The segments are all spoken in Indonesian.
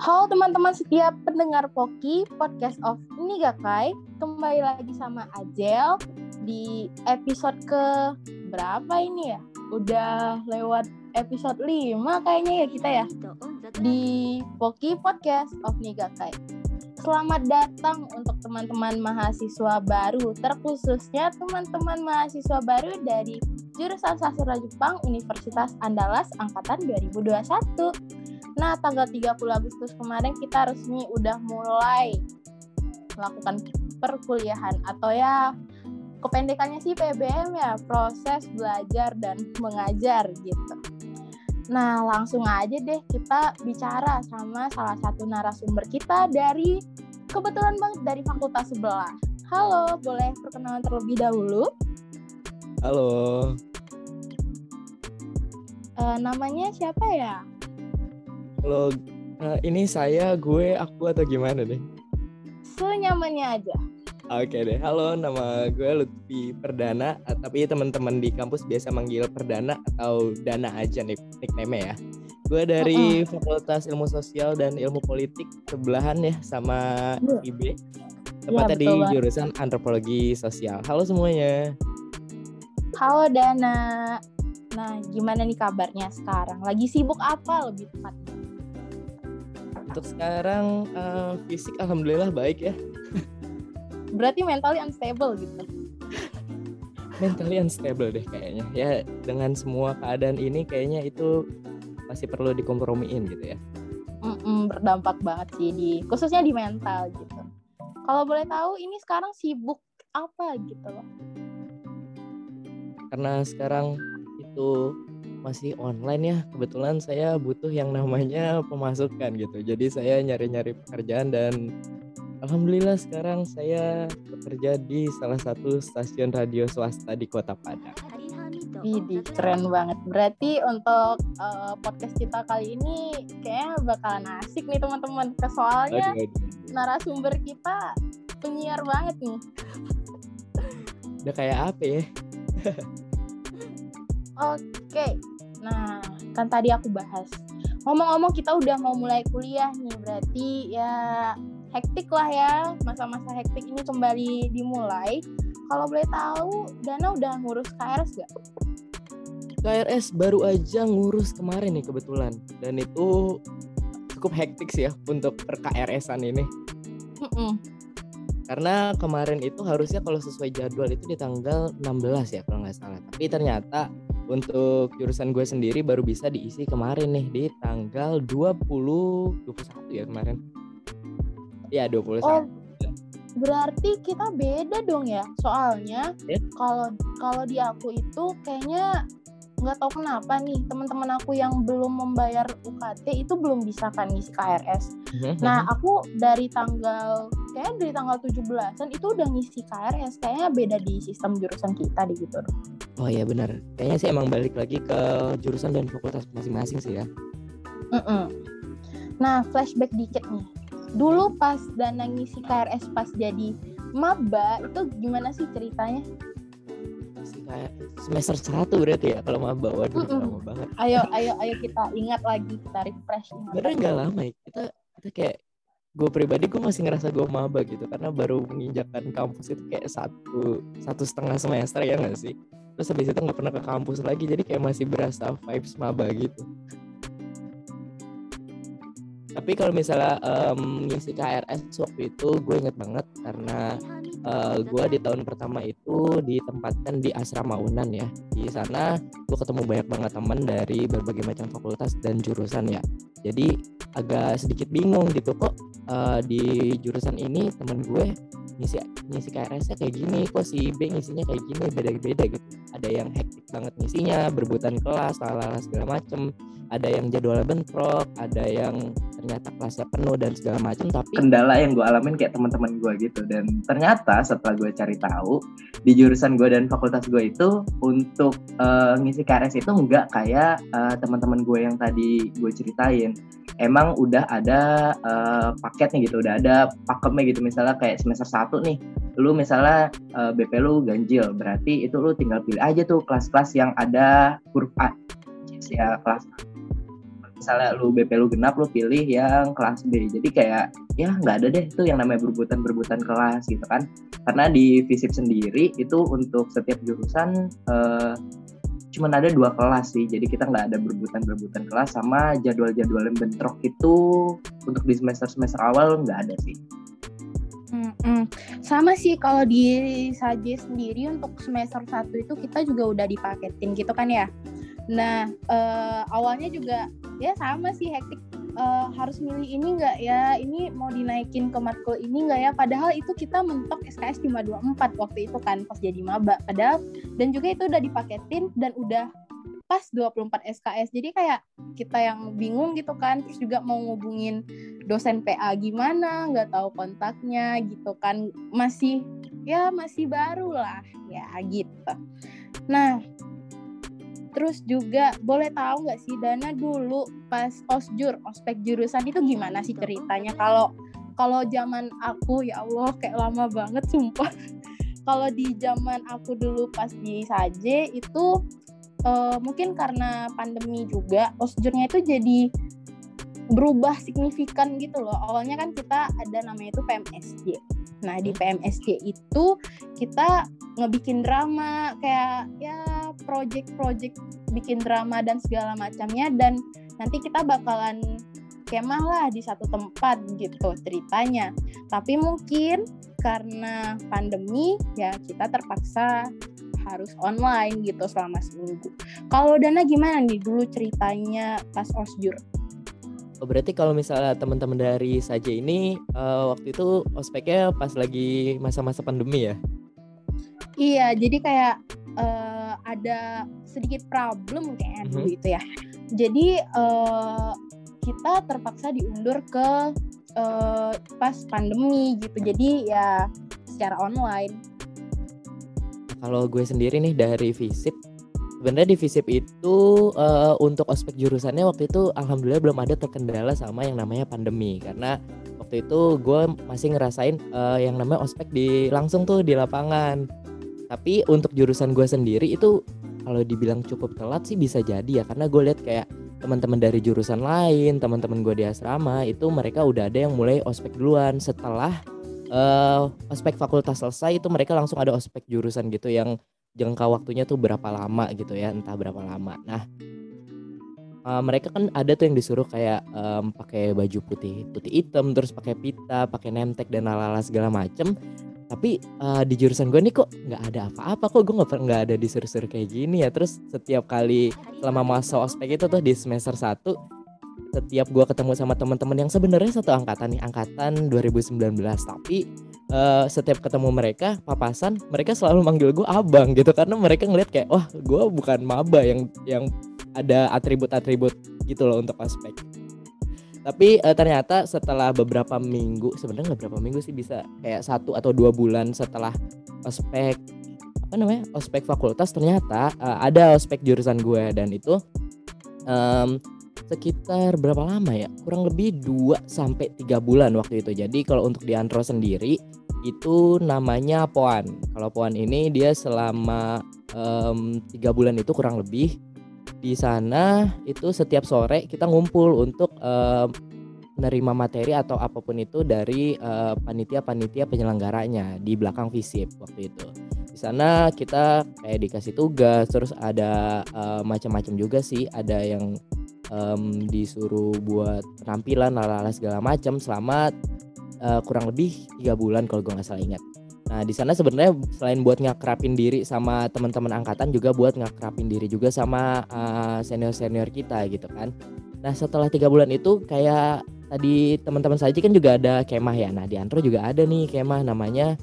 Halo teman-teman setiap pendengar Poki, podcast of Nigakai. Kembali lagi sama Ajel di episode ke berapa ini ya? Udah lewat episode 5 kayaknya ya kita ya. Di Poki Podcast of Nigakai. Selamat datang untuk teman-teman mahasiswa baru, terkhususnya teman-teman mahasiswa baru dari jurusan Sastra Jepang Universitas Andalas Angkatan 2021. Nah, tanggal 30 Agustus kemarin kita resmi udah mulai melakukan perkuliahan atau ya kependekannya sih PBM ya, proses belajar dan mengajar gitu. Nah, langsung aja deh kita bicara sama salah satu narasumber kita dari kebetulan banget dari fakultas sebelah. Halo, boleh perkenalan terlebih dahulu? Halo. Uh, namanya siapa ya? Halo, uh, ini saya, gue, aku atau gimana deh? Senyamannya aja. Oke deh, halo nama gue Lutfi Perdana, tapi teman-teman di kampus biasa manggil Perdana atau Dana aja nih nickname ya. Gue dari uh -uh. Fakultas Ilmu Sosial dan Ilmu Politik sebelahan ya sama uh. IB. Tepatnya ya, di jurusan Antropologi Sosial. Halo semuanya. Halo Dana. Nah, gimana nih kabarnya sekarang? Lagi sibuk apa lebih tepatnya? Untuk sekarang uh, fisik alhamdulillah baik ya. Berarti mentally unstable gitu. Mentally unstable deh kayaknya. Ya dengan semua keadaan ini kayaknya itu masih perlu dikompromiin gitu ya. Mm-mm, berdampak banget sih di khususnya di mental gitu. Kalau boleh tahu ini sekarang sibuk apa gitu? Loh karena sekarang itu masih online ya kebetulan saya butuh yang namanya pemasukan gitu jadi saya nyari-nyari pekerjaan dan Alhamdulillah sekarang saya bekerja di salah satu stasiun radio swasta di Kota Padang. Widih, keren banget. Berarti untuk uh, podcast kita kali ini kayaknya bakalan asik nih teman-teman. Soalnya aduh, aduh. narasumber kita penyiar banget nih. Udah kayak apa ya? Oke, nah kan tadi aku bahas. Ngomong-ngomong kita udah mau mulai kuliah nih, berarti ya hektik lah ya masa-masa hektik ini kembali dimulai kalau boleh tahu Dana udah ngurus KRS gak? KRS baru aja ngurus kemarin nih kebetulan dan itu cukup hektik sih ya untuk per KRS-an ini mm -mm. karena kemarin itu harusnya kalau sesuai jadwal itu di tanggal 16 ya kalau nggak salah tapi ternyata untuk jurusan gue sendiri baru bisa diisi kemarin nih di tanggal 20 21 ya kemarin Iya 21. Oh, berarti kita beda dong ya. Soalnya kalau yeah. kalau di aku itu kayaknya nggak tahu kenapa nih teman-teman aku yang belum membayar UKT itu belum bisa kan ngisi KRS. Mm-hmm. Nah, aku dari tanggal kayak dari tanggal 17-an itu udah ngisi KRS. Kayaknya beda di sistem jurusan kita di gitu. Oh iya benar. Kayaknya sih emang balik lagi ke jurusan dan fakultas masing-masing sih ya. Mm-mm. Nah, flashback dikit nih dulu pas Dana ngisi KRS pas jadi maba itu gimana sih ceritanya? semester satu berarti ya kalau maba waduh mm -mm. lama banget. Ayo ayo ayo kita ingat lagi kita refresh. Sebenarnya nggak lama ya kita kita kayak gue pribadi gue masih ngerasa gue maba gitu karena baru menginjakkan kampus itu kayak satu satu setengah semester ya nggak sih? Terus habis itu nggak pernah ke kampus lagi jadi kayak masih berasa vibes maba gitu tapi kalau misalnya um, ngisi KRS waktu itu gue inget banget karena uh, gue di tahun pertama itu ditempatkan di asrama Unan ya. Di sana gue ketemu banyak banget teman dari berbagai macam fakultas dan jurusan ya. Jadi agak sedikit bingung gitu kok uh, di jurusan ini temen gue ngisi ngisi KRS-nya kayak gini kok si B ngisinya kayak gini beda-beda gitu. Ada yang hektik banget ngisinya berebutan kelas lalala segala macem. Ada yang jadwal bentrok ada yang ternyata kelasnya penuh dan segala macam tapi kendala yang gue alamin kayak teman-teman gue gitu. Dan ternyata setelah gue cari tahu di jurusan gue dan fakultas gue itu untuk uh, ngisi KRS itu enggak kayak uh, teman-teman gue yang tadi gue ceritain. Emang udah ada uh, paketnya gitu udah ada pakemnya gitu. Misalnya kayak semester satu nih lu misalnya uh, BP lu ganjil berarti itu lu tinggal pilih aja tuh kelas-kelas yang ada huruf A ya kelas misalnya lu BP lu genap lu pilih yang kelas B. Jadi kayak ya nggak ada deh tuh yang namanya berebutan berebutan kelas gitu kan. Karena di FISIP sendiri itu untuk setiap jurusan uh, cuman ada dua kelas sih. Jadi kita nggak ada berebutan berebutan kelas sama jadwal-jadwal yang bentrok itu untuk di semester semester awal nggak ada sih. Hmm, sama sih kalau di Saje sendiri untuk semester satu itu kita juga udah dipaketin gitu kan ya. Nah uh, awalnya juga ya sama sih hektik. Uh, harus milih ini nggak ya? Ini mau dinaikin ke matkul ini nggak ya? Padahal itu kita mentok SKS cuma 24 waktu itu kan pas jadi maba. Padahal dan juga itu udah dipaketin dan udah pas 24 SKS jadi kayak kita yang bingung gitu kan terus juga mau ngubungin dosen PA gimana nggak tahu kontaknya gitu kan. Masih ya masih baru lah ya gitu. Nah terus juga boleh tahu nggak sih Dana dulu pas osjur ospek jurusan itu gimana sih ceritanya kalau kalau zaman aku ya Allah kayak lama banget sumpah kalau di zaman aku dulu pas di Saje itu uh, mungkin karena pandemi juga osjurnya itu jadi berubah signifikan gitu loh. Awalnya kan kita ada namanya itu PMSJ. Nah, di PMSJ itu kita ngebikin drama kayak ya project-project bikin drama dan segala macamnya dan nanti kita bakalan kemah lah di satu tempat gitu ceritanya. Tapi mungkin karena pandemi ya kita terpaksa harus online gitu selama seminggu. Kalau Dana gimana nih dulu ceritanya pas osjur? Oh, berarti kalau misalnya teman-teman dari saja ini uh, waktu itu ospeknya pas lagi masa-masa pandemi ya? Iya, jadi kayak uh, ada sedikit problem kayaknya mm-hmm. dulu itu ya. Jadi uh, kita terpaksa diundur ke uh, pas pandemi gitu. Jadi ya secara online kalau gue sendiri nih dari FISIP sebenarnya di FISIP itu uh, untuk ospek jurusannya waktu itu alhamdulillah belum ada terkendala sama yang namanya pandemi. Karena waktu itu gue masih ngerasain uh, yang namanya ospek di langsung tuh di lapangan. Tapi untuk jurusan gue sendiri itu kalau dibilang cukup telat sih bisa jadi ya. Karena gue lihat kayak teman-teman dari jurusan lain teman-teman gue di asrama itu mereka udah ada yang mulai ospek duluan. Setelah uh, ospek fakultas selesai itu mereka langsung ada ospek jurusan gitu yang jangka waktunya tuh berapa lama gitu ya entah berapa lama. Nah uh, mereka kan ada tuh yang disuruh kayak um, pakai baju putih putih hitam terus pakai pita pakai nemtek dan lalala segala macem. Tapi uh, di jurusan gue nih kok nggak ada apa-apa kok gue nggak nggak ada disuruh-suruh kayak gini ya. Terus setiap kali selama masa ospek itu tuh di semester 1 setiap gue ketemu sama teman-teman yang sebenarnya satu angkatan nih angkatan 2019 tapi uh, setiap ketemu mereka papasan mereka selalu manggil gue abang gitu. Karena mereka ngeliat kayak wah gue bukan maba yang yang ada atribut-atribut gitu loh untuk aspek tapi uh, ternyata setelah beberapa minggu sebenarnya nggak berapa minggu sih bisa kayak satu atau dua bulan setelah ospek apa namanya ospek fakultas ternyata uh, ada ospek jurusan gue dan itu um, sekitar berapa lama ya? Kurang lebih 2 sampai 3 bulan waktu itu. Jadi kalau untuk di Antro sendiri itu namanya Poan. Kalau Poan ini dia selama um, 3 bulan itu kurang lebih di sana itu setiap sore kita ngumpul untuk um, menerima materi atau apa pun itu dari panitia-panitia uh, penyelenggaranya di belakang visip waktu itu. Di sana kita kayak dikasih tugas, terus ada uh, macam-macam juga sih, ada yang um, disuruh buat penampilan lala segala macam selama uh, kurang lebih tiga bulan kalau gue nggak salah ingat. Nah di sana sebenarnya selain buat ngakrapin diri sama teman-teman angkatan juga buat ngakrapin diri juga sama uh, eh, senior senior kita gitu kan. Nah setelah tiga bulan itu kayak tadi teman-teman saja kan juga ada kemah ya. Nah di Antro juga ada nih kemah namanya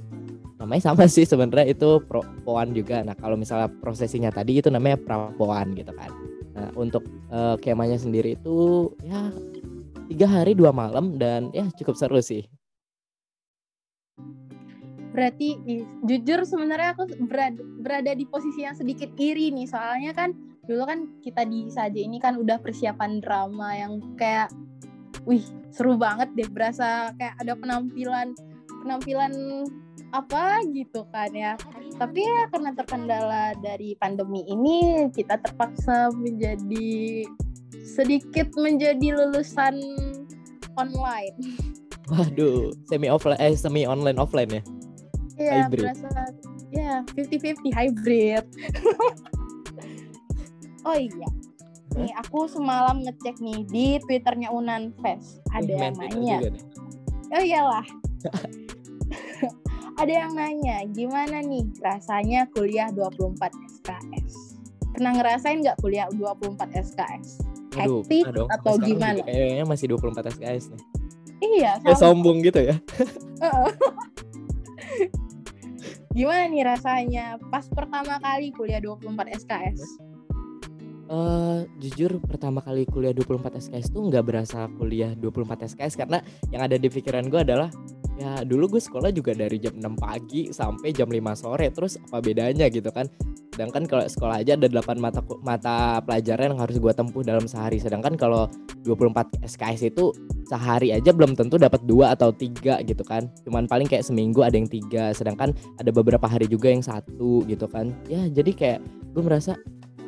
namanya sama sih sebenarnya itu pro poan juga. Nah kalau misalnya prosesinya tadi itu namanya prapoan gitu kan. Nah, untuk uh, kemahnya sendiri itu ya tiga hari dua malam dan ya cukup seru sih. Berarti jujur sebenarnya aku berada, berada di posisi yang sedikit iri nih soalnya kan dulu kan kita di saja ini kan udah persiapan drama yang kayak wih seru banget deh berasa kayak ada penampilan penampilan apa gitu kan ya tapi ya karena terkendala dari pandemi ini kita terpaksa menjadi sedikit menjadi lulusan online waduh semi offline eh semi online offline ya Iya, Hybrid. berasa ya 50-50 hybrid. oh iya. Nih, aku semalam ngecek nih di Twitternya Unan Fest. Ada yang nih. Oh iyalah. Ada yang nanya, gimana nih rasanya kuliah 24 SKS? Pernah ngerasain nggak kuliah 24 SKS? Hektik atau gimana? Kayaknya masih 24 SKS nih. Iya, Kayak sombong gitu ya. Gimana nih rasanya pas pertama kali kuliah 24 SKS? Eh jujur pertama kali kuliah 24 SKS tuh nggak berasa kuliah 24 SKS karena yang ada di pikiran gue adalah ya dulu gue sekolah juga dari jam 6 pagi sampai jam 5 sore terus apa bedanya gitu kan? Sedangkan kalau sekolah aja ada 8 mata mata pelajaran yang harus gue tempuh dalam sehari. Sedangkan kalau 24 SKS itu sehari aja belum tentu dapat dua atau tiga gitu kan. Cuman paling kayak seminggu ada yang tiga sedangkan ada beberapa hari juga yang satu gitu kan. Ya jadi kayak gue merasa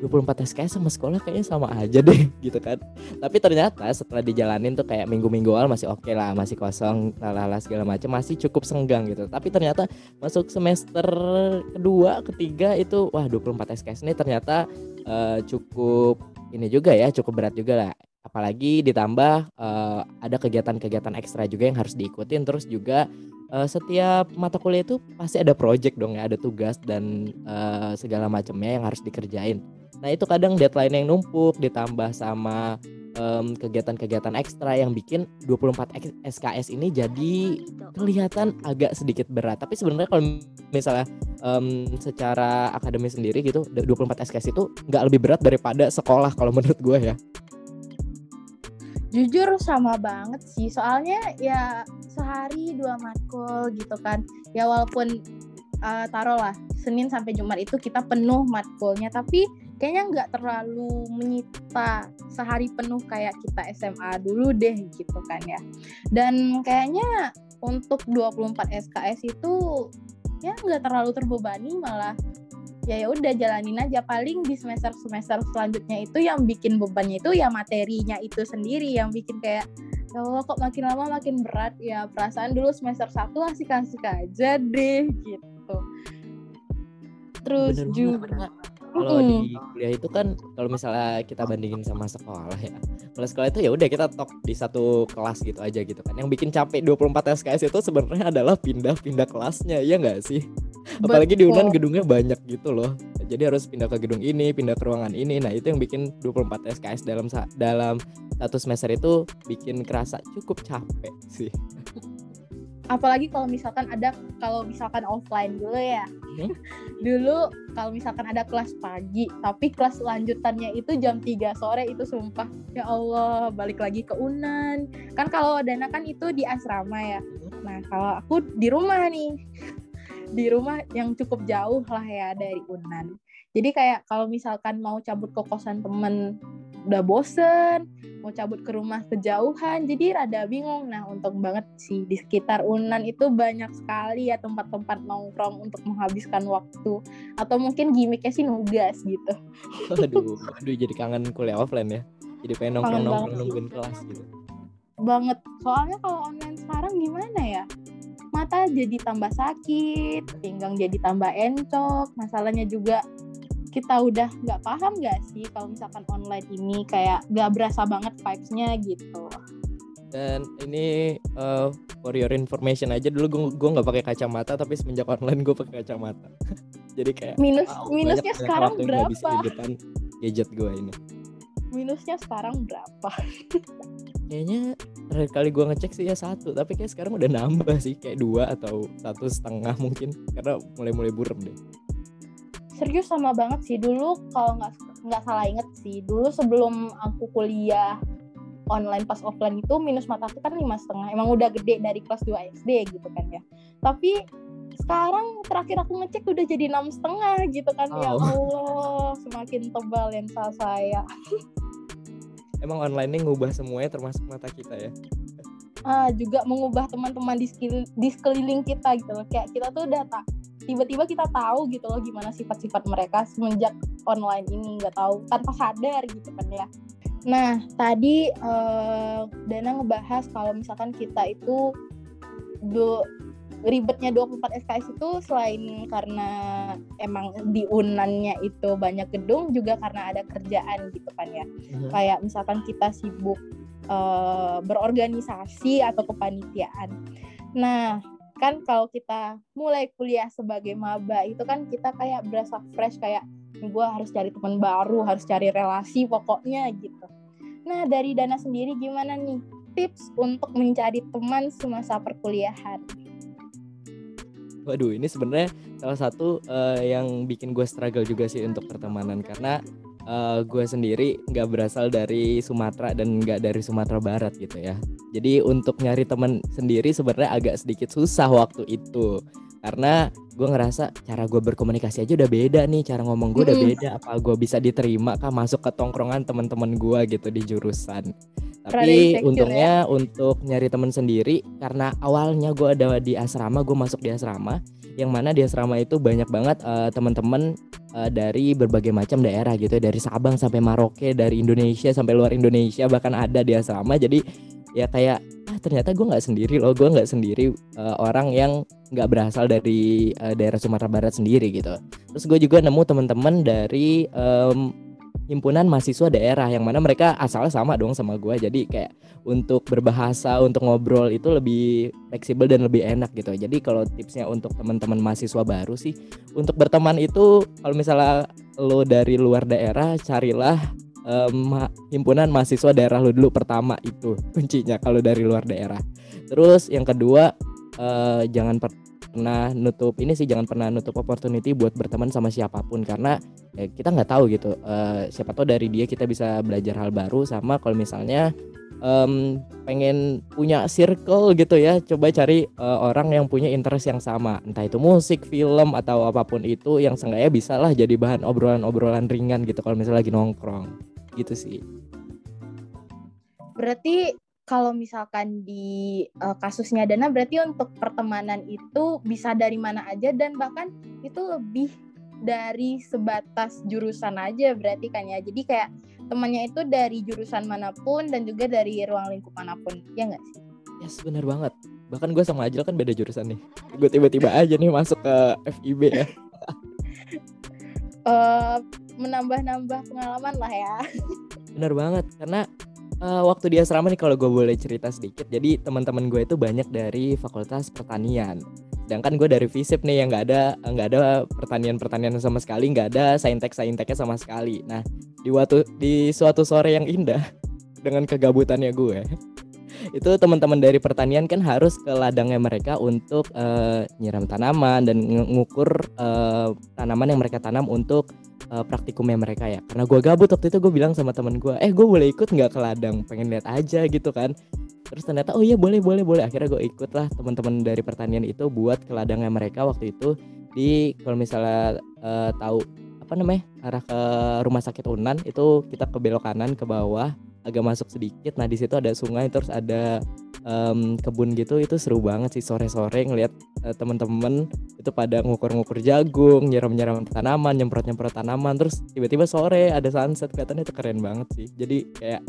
24 SKS sama sekolah kayaknya sama aja deh gitu kan. Tapi ternyata setelah dijalanin tuh kayak minggu-minggu awal masih oke lah masih kosong lalala segala macam masih cukup senggang gitu. Tapi ternyata masuk semester kedua ketiga itu wah 24 SKS ini ternyata eh, cukup ini juga ya cukup berat juga lah. Apalagi ditambah eh, ada kegiatan-kegiatan ekstra juga yang harus diikutin terus juga eh, setiap mata kuliah itu pasti ada project dong ya ada tugas dan eh, segala macamnya yang harus dikerjain Nah itu kadang deadline yang numpuk ditambah sama em, kegiatan-kegiatan ekstra yang bikin 24 X- SKS ini jadi kelihatan agak sedikit berat. Tapi sebenarnya kalau misalnya em, secara akademis sendiri gitu 24 SKS itu nggak lebih berat daripada sekolah kalau menurut gue ya. Jujur sama banget sih, soalnya ya sehari dua matkul gitu kan. Ya walaupun uh, taruhlah Senin sampai Jumat itu kita penuh matkulnya, tapi kayaknya nggak terlalu menyita sehari penuh kayak kita SMA dulu deh gitu kan ya. Dan kayaknya untuk 24 SKS itu ya nggak terlalu terbebani malah ya ya udah jalanin aja. Paling di semester semester selanjutnya itu yang bikin bebannya itu ya materinya itu sendiri yang bikin kayak ya Allah kok makin lama makin berat? Ya perasaan dulu semester satu asik-asik aja deh gitu. Terus Bener juga karena kalau Mm-mm. di kuliah itu kan kalau misalnya kita bandingin sama sekolah ya kalau sekolah itu ya udah kita top di satu kelas gitu aja gitu kan. Yang bikin capek 24 SKS itu sebenarnya adalah pindah-pindah kelasnya ya nggak sih apalagi di Unan gedungnya banyak gitu loh. Jadi harus pindah ke gedung ini pindah ke ruangan ini. Nah itu yang bikin 24 SKS dalam dalam satu semester itu bikin kerasa cukup capek sih. Apalagi kalau misalkan ada kalau misalkan offline dulu ya. Hmm. dulu kalau misalkan ada kelas pagi tapi kelas lanjutannya itu jam 3 sore itu sumpah ya Allah balik lagi ke Unan kan kalau Dana kan itu di asrama ya. Nah kalau aku di rumah nih di rumah yang cukup jauh lah ya dari Unan. Jadi kayak kalau misalkan mau cabut ke kosan temen udah bosen mau cabut ke rumah kejauhan jadi rada bingung. Nah untung banget sih di sekitar Unan itu banyak sekali ya tempat-tempat nongkrong untuk menghabiskan waktu. Atau mungkin gimmicknya sih nugas gitu. Aduh aduh jadi kangen kuliah offline ya. Jadi pengen nongkrong Kangen nongkrong banget. nungguin kelas gitu. Banget. Soalnya kalau online sekarang gimana ya mata jadi tambah sakit pinggang jadi tambah encok masalahnya juga kita udah nggak paham nggak sih kalau misalkan online ini kayak nggak berasa banget vibes-nya gitu Dan ini uh, for your information aja dulu gue gue nggak pakai kacamata tapi semenjak online gue pakai kacamata. Jadi kayak minus wow, minusnya sekarang berapa di depan gadget gue ini. Minusnya sekarang berapa Kayaknya terakhir kali gue ngecek sih ya satu, tapi kayak sekarang udah nambah sih kayak dua atau satu setengah mungkin karena mulai-mulai burem deh. serius sama banget sih dulu kalau nggak nggak salah inget sih dulu sebelum aku kuliah online pas offline itu minus mata aku kan lima setengah emang udah gede dari kelas 2 SD gitu kan ya tapi sekarang terakhir aku ngecek udah jadi enam setengah gitu kan ya Wow. Allah semakin tebal lensa saya Emang online ini ngubah semuanya termasuk mata kita ya. uh, juga mengubah teman-teman di, di sekeliling kita gitu loh kayak kita tuh udah tak tiba-tiba kita tahu gitu loh gimana sifat-sifat mereka semenjak online ini nggak tahu tanpa sadar gitu kan ya nah tadi uh, Dana ngebahas kalau misalkan kita itu do ribetnya 24 SKS itu selain karena emang di unannya itu banyak gedung juga karena ada kerjaan gitu kan ya. Hmm. Kayak misalkan kita sibuk uh, berorganisasi atau kepanitiaan. Nah, kan kalau kita mulai kuliah sebagai maba itu kan kita kayak berasa fresh kayak gue harus cari teman baru, harus cari relasi pokoknya gitu. Nah, dari Dana sendiri gimana nih tips untuk mencari teman semasa perkuliahan? Waduh, ini sebenarnya salah satu uh, yang bikin gue struggle juga sih untuk pertemanan. Karena uh, gue sendiri nggak berasal dari Sumatera dan nggak dari Sumatera Barat gitu ya. Jadi untuk nyari teman sendiri sebenarnya agak sedikit susah waktu itu. Karena gue ngerasa cara gue berkomunikasi aja udah beda nih cara ngomong gue udah beda. Apa gue bisa diterima kah masuk ke tongkrongan teman-teman gue gitu di jurusan tapi untungnya ya? untuk nyari teman sendiri karena awalnya gue ada di asrama gue masuk di asrama yang mana di asrama itu banyak banget uh, teman-teman uh, dari berbagai macam daerah gitu dari Sabang sampai Maroke dari Indonesia sampai luar Indonesia bahkan ada di asrama. Jadi ya kayak ah ternyata gue nggak sendiri loh. Gue nggak sendiri uh, orang yang nggak berasal dari uh, daerah Sumatera Barat sendiri gitu. Terus gue juga nemu teman-teman dari um, himpunan mahasiswa daerah yang mana mereka asalnya sama dong sama gue jadi kayak untuk berbahasa untuk ngobrol itu lebih fleksibel dan lebih enak gitu jadi kalau tipsnya untuk teman-teman mahasiswa baru sih untuk berteman itu kalau misalnya lo dari luar daerah carilah um, himpunan mahasiswa daerah lu dulu pertama itu kuncinya kalau dari luar daerah. Terus yang kedua uh, jangan pernah nutup ini sih jangan pernah nutup opportunity buat berteman sama siapa pun karena ya, kita nggak tahu gitu uh, siapa tahu dari dia kita bisa belajar hal baru sama kalau misalnya um, pengen punya circle gitu ya coba cari uh, orang yang punya interest yang sama entah itu musik film atau apa pun itu yang seenggaknya bisa lah jadi bahan obrolan-obrolan ringan gitu kalau misalnya lagi nongkrong gitu sih. Berarti kalau misalkan di uh, kasusnya Dana berarti untuk pertemanan itu bisa dari mana aja dan bahkan itu lebih dari sebatas jurusan aja berarti kan ya. Jadi kayak temannya itu dari jurusan mana pun dan juga dari ruang lingkup mana pun. Ya nggak sih? Yes, benar banget. Bahkan gue sama Ajil kan beda jurusan nih. Gue tiba-tiba aja nih masuk ke FIB ya. uh, menambah-nambah pengalaman lah ya. Bener banget karena uh, waktu di asrama nih kalau gue boleh cerita sedikit. Jadi teman-teman gue itu banyak dari Fakultas Pertanian. Sedangkan gue dari FISIP nih yang nggak ada nggak ada pertanian-pertanian sama sekali, nggak ada saintek sainteknya sama sekali. Nah di waktu di suatu sore yang indah dengan kegabutannya gue itu teman-teman dari pertanian kan harus ke ladangnya mereka untuk uh, nyiram tanaman dan ngukur uh, tanaman yang mereka tanam untuk uh, praktikumnya mereka ya. Karena gue gabut waktu itu gue bilang sama teman gue eh gue boleh ikut nggak ke ladang? Pengen lihat aja gitu kan. Terus ternyata oh iya boleh boleh boleh. Akhirnya gue ikut lah teman-teman dari pertanian itu buat ke ladangnya mereka waktu itu. Di kalau misalnya uh, tahu apa namanya arah ke rumah sakit Unan itu kita ke belok kanan ke bawah agak masuk sedikit. Nah di situ ada sungai terus ada um, kebun gitu itu seru banget sih. Sore-sore ngeliat uh, temen-temen itu pada ngukur-ngukur jagung nyiram-nyiram tanaman nyemprot-nyemprot tanaman terus tiba-tiba sore ada sunset kelihatannya itu keren banget sih. Jadi kayak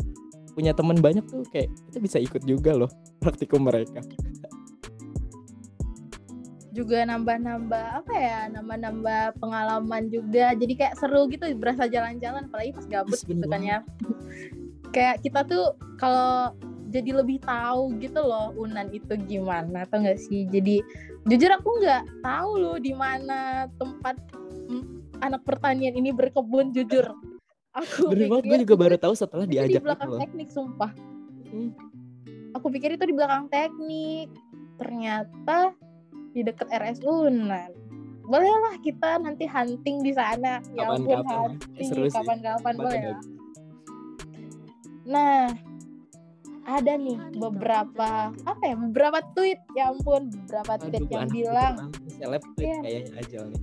punya teman banyak tuh kayak kita bisa ikut juga loh praktikum mereka. Juga nambah-nambah apa ya nambah-nambah pengalaman juga. Jadi kayak seru gitu berasa jalan-jalan apalagi pas gabut gitu kan ya. Kayak kita tuh kalau jadi lebih tahu gitu loh Unan itu gimana atau enggak sih? Jadi jujur aku nggak tahu loh di mana tempat anak pertanian ini berkebun jujur. Aku Bener banget gue juga baru tahu setelah diajak di belakang teknik sumpah. Hmm. aku pikir itu di belakang teknik. Ternyata di dekat RS Unan. Bolehlah kita nanti hunting di sana. Ya ampun hunting kapan-kapan boleh ya Nah, ada nih beberapa apa ya beberapa tweet ya ampun beberapa tweet Aduh, yang bilang seleb tweet yeah. kayaknya aja nih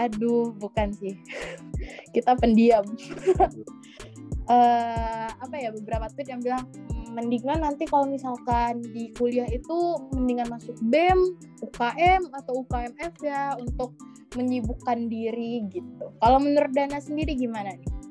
Aduh, bukan sih. Kita pendiam. uh, apa ya beberapa tweet yang bilang hmm, mendingan nanti kalau misalkan di kuliah itu mendingan masuk BEM, UKM atau UKMF ya untuk menyibukkan diri gitu. Kalau menurut Dana sendiri gimana nih?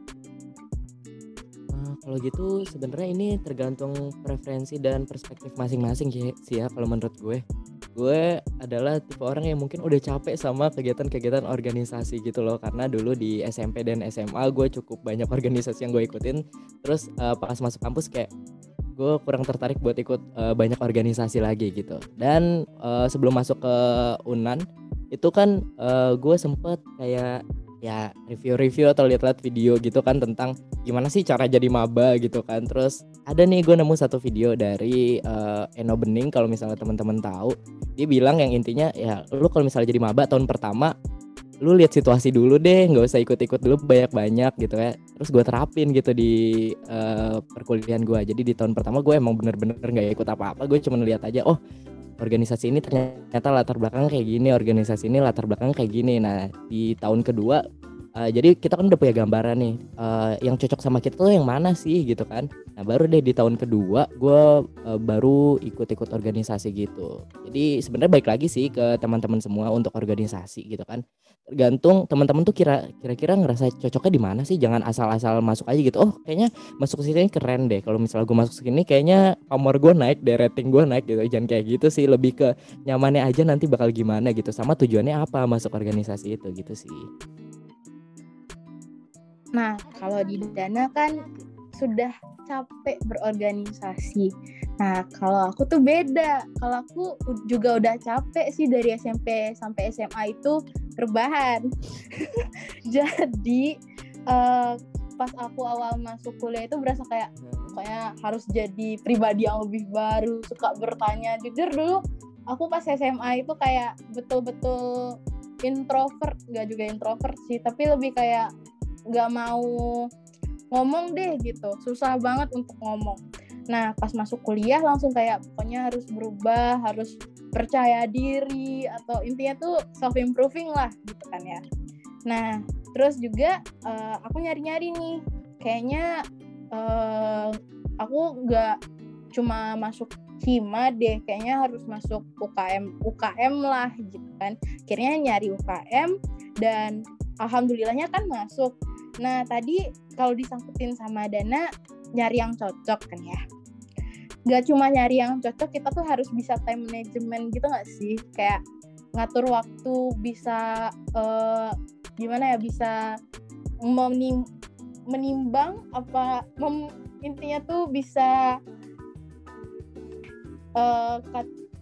Kalau gitu sebenarnya ini tergantung preferensi dan perspektif masing-masing sih ya kalau menurut gue. Gue adalah tipe orang yang mungkin udah capek sama kegiatan-kegiatan organisasi gitu loh karena dulu di SMP dan SMA gue cukup banyak organisasi yang gue ikutin. Terus uh, pas masuk kampus kayak gue kurang tertarik buat ikut uh, banyak organisasi lagi gitu. Dan uh, sebelum masuk ke Unan itu kan uh, gue sempet kayak ya review-review atau lihat-lihat video gitu kan tentang gimana sih cara jadi maba gitu kan. Terus ada nih gue nemu satu video dari uh, Eno Bening kalau misalnya teman-teman tahu. Dia bilang yang intinya ya lu kalau misalnya jadi maba tahun pertama lu lihat situasi dulu deh nggak usah ikut-ikut dulu banyak-banyak gitu ya. Terus gue terapin gitu di uh, perkuliahan gue jadi di tahun pertama gue emang bener-bener nggak ikut apa-apa gue cuma lihat aja oh organisasi ini ternyata latar belakang kayak gini organisasi ini latar belakang kayak gini. Nah di tahun kedua uh, jadi kita kan udah punya gambaran nih uh, yang cocok sama kita tuh yang mana sih gitu kan. Nah baru deh di tahun kedua gue uh, baru ikut-ikut organisasi gitu. Jadi sebenarnya baik lagi sih ke teman-teman semua untuk organisasi gitu kan. Tergantung teman-teman tuh kira kira-kira ngerasa cocoknya di mana sih jangan asal-asal masuk aja gitu. Oh kayaknya masuk ke sini keren deh. Kalau misalnya gue masuk sini kayaknya pamor gue naik deh rating gue naik gitu. Jangan kayak gitu sih lebih ke nyamannya aja nanti bakal gimana gitu. Sama tujuannya apa masuk organisasi itu gitu sih nah kalau di dana kan sudah capek berorganisasi. Nah, kalau aku tuh beda. Kalau aku juga udah capek sih dari SMP sampai SMA itu rebahan. Jadi uh, pas aku awal masuk kuliah itu berasa kayak kayak harus jadi pribadi yang lebih baru, suka bertanya. Jujur dulu aku pas SMA itu kayak betul-betul introvert, nggak juga introvert sih, tapi lebih kayak nggak mau ngomong deh gitu. Susah banget untuk ngomong. Nah pas masuk kuliah langsung kayak pokoknya harus berubah harus percaya diri atau intinya tuh self improving lah gitu kan ya. Nah terus juga uh, aku nyari nyari nih. Kayaknya uh, aku nggak cuma masuk hima deh kayaknya harus masuk UKM UKM lah gitu kan. Akhirnya nyari UKM dan alhamdulillahnya kan masuk Nah, tadi kalau disangkutin sama dana, nyari yang cocok kan ya. Gak cuma nyari yang cocok, kita tuh harus bisa time management gitu gak sih? Kayak ngatur waktu, bisa uh, gimana ya, bisa menim menimbang apa mem intinya tuh bisa uh,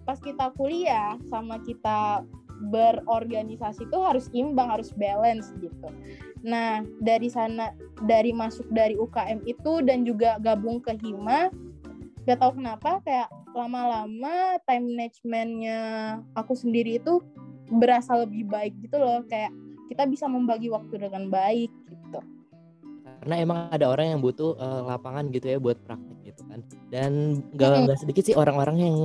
pas kita kuliah sama kita berorganisasi tuh harus imbang, harus balance gitu. Nah, dari sana dari masuk dari UKM itu dan juga gabung ke Hima, gak tahu kenapa kayak lama-lama time managementnya aku sendiri itu berasa lebih baik gitu loh, kayak kita bisa membagi waktu dengan baik karena emang ada orang yang butuh uh, lapangan gitu ya buat praktek gitu kan. Dan gak nggak sedikit sih orang-orang yang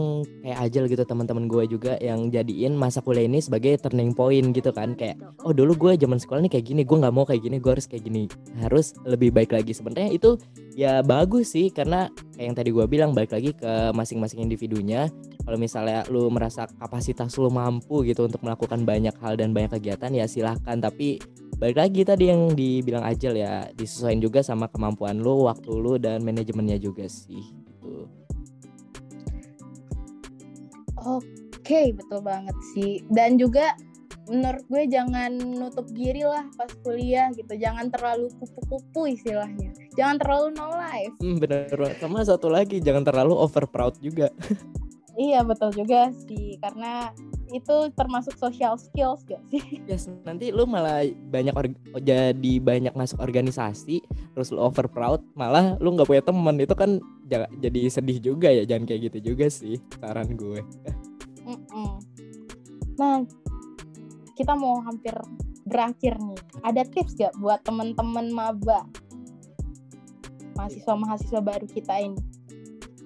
kayak ajal gitu teman-teman gue juga yang jadiin masa kuliah ini sebagai turning point gitu kan. Kayak oh dulu gue zaman sekolah nih kayak gini gue nggak mau kayak gini gue harus kayak gini. Harus lebih baik lagi. Sebenarnya itu ya bagus sih karena kayak yang tadi gue bilang balik lagi ke masing-masing individunya. Kalau misalnya lu merasa kapasitas lu mampu gitu untuk melakukan banyak hal dan banyak kegiatan ya silahkan. Tapi balik lagi tadi yang dibilang Ajel ya disesuaikan juga sama kemampuan lu waktu lu dan manajemennya juga sih gitu. Oke betul banget sih. Dan juga menurut gue jangan nutup diri lah pas kuliah gitu. Jangan terlalu kupu-kupu istilahnya. Jangan terlalu no life. Hmm, bener sama satu lagi jangan terlalu over proud juga. Iya betul juga sih. Karena itu termasuk social skills gak sih? Yes, nanti lu malah banyak jadi banyak masuk organisasi, terus lu over proud, malah lu nggak punya teman itu kan jadi sedih juga ya, jangan kayak gitu juga sih saran gue. Mm -mm. Nah, kita mau hampir berakhir nih. Ada tips gak buat teman-teman maba mahasiswa-mahasiswa baru kita ini?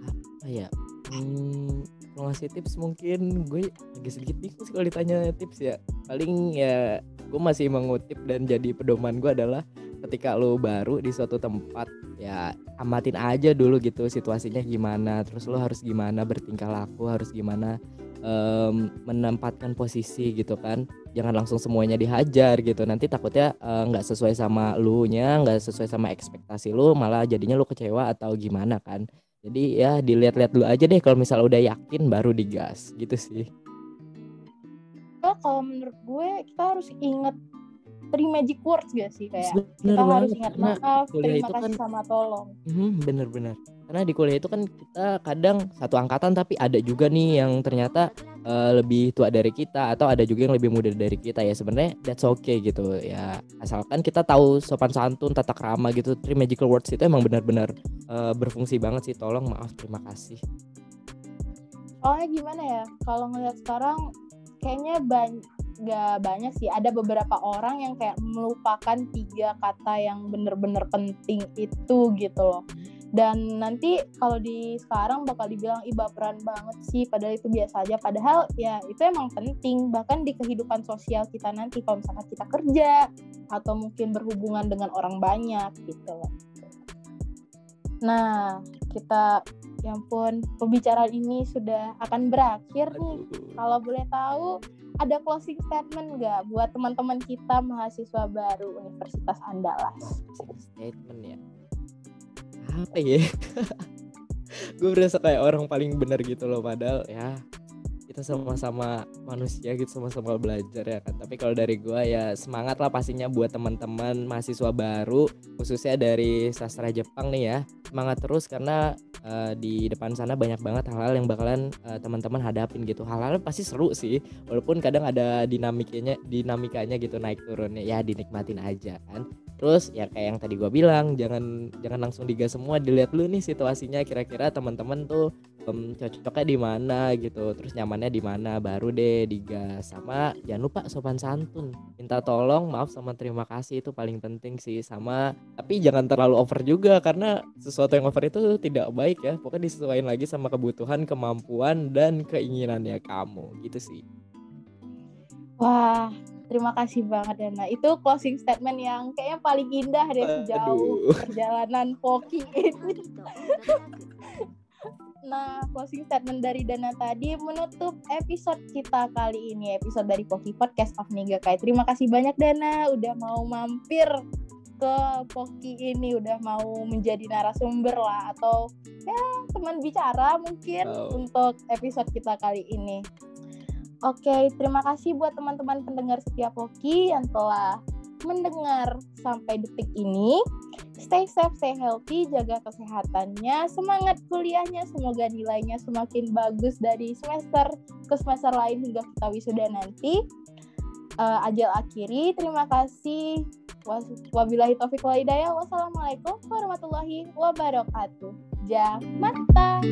Apa ya? Hmm, kalau ngasih tips mungkin gue agak sedikit bingung kalau ditanya tips ya paling ya gue masih mengutip dan jadi pedoman gue adalah ketika lo baru di suatu tempat ya amatin aja dulu gitu situasinya gimana terus lo harus gimana bertingkah laku harus gimana um, menempatkan posisi gitu kan jangan langsung semuanya dihajar gitu. Nanti takutnya nggak uh, sesuai sama lu nya nggak sesuai sama ekspektasi lu malah jadinya lu kecewa atau gimana kan. Jadi ya dilihat-lihat dulu aja deh kalau misal udah yakin baru digas. Gitu sih. Kalau menurut gue kita harus inget three magic words gak sih? Kayak bener kita banget. harus ingat maaf terima kasih kan, sama tolong. Hmm, bener-bener karena di kuliah itu kan kita kadang satu angkatan tapi ada juga nih yang ternyata uh, lebih tua dari kita atau ada juga yang lebih muda dari kita. Ya sebenarnya that's okay gitu. Ya asalkan kita tahu sopan santun tata krama gitu three magical words itu emang benar-benar uh, berfungsi banget sih. Tolong maaf terima kasih. Oh gimana ya kalau ngeliat sekarang kayaknya banyak gak banyak sih. Ada beberapa orang yang kayak melupakan tiga kata yang bener-bener penting itu gitu loh dan nanti kalau di sekarang bakal dibilang ih baperan banget sih padahal itu biasa aja padahal ya itu emang penting bahkan di kehidupan sosial kita nanti kalau misalkan kita kerja atau mungkin berhubungan dengan orang banyak gitu loh nah kita yang pun pembicaraan ini sudah akan berakhir nih kalau boleh tahu ada closing statement nggak buat teman-teman kita mahasiswa baru Universitas Andalas? Statement ya. Apa ya? gue berasa kayak orang paling benar gitu loh padahal ya kita sama-sama manusia gitu sama-sama belajar ya kan. Tapi kalau dari gue ya semangat lah pastinya buat teman-teman mahasiswa baru khususnya dari sastra Jepang nih ya. Semangat terus karena uh, di depan sana banyak banget hal-hal yang bakalan uh, teman-teman hadapin gitu. Hal-hal pasti seru sih walaupun kadang ada dinamikanya dinamikanya gitu naik turunnya ya dinikmatin aja kan terus ya kayak yang tadi gue bilang jangan jangan langsung digas semua dilihat dulu nih situasinya kira-kira teman-teman tuh um, cocoknya di mana gitu terus nyamannya di mana baru deh digas sama jangan lupa sopan santun. Minta tolong maaf sama terima kasih itu paling penting sih sama tapi jangan terlalu over juga karena sesuatu yang over itu tidak baik ya pokoknya disesuaikan lagi sama kebutuhan kemampuan dan keinginannya kamu gitu sih. Wah terima kasih banget ya nah itu closing statement yang kayaknya paling indah deh sejauh perjalanan Poki ini Nah, closing statement dari Dana tadi menutup episode kita kali ini, episode dari Poki Podcast of Niga Kai. Terima kasih banyak Dana udah mau mampir ke Poki ini, udah mau menjadi narasumber lah atau ya teman bicara mungkin oh. untuk episode kita kali ini. Oke, terima kasih buat teman-teman pendengar setiap Poki yang telah mendengar sampai detik ini. Stay safe, stay healthy, jaga kesehatannya, semangat kuliahnya, semoga nilainya semakin bagus dari semester ke semester lain hingga kita wisuda nanti. Uh, ajal akhiri, terima kasih. Wabillahi taufiq wal hidayah. Wassalamualaikum warahmatullahi wabarakatuh. Jamata.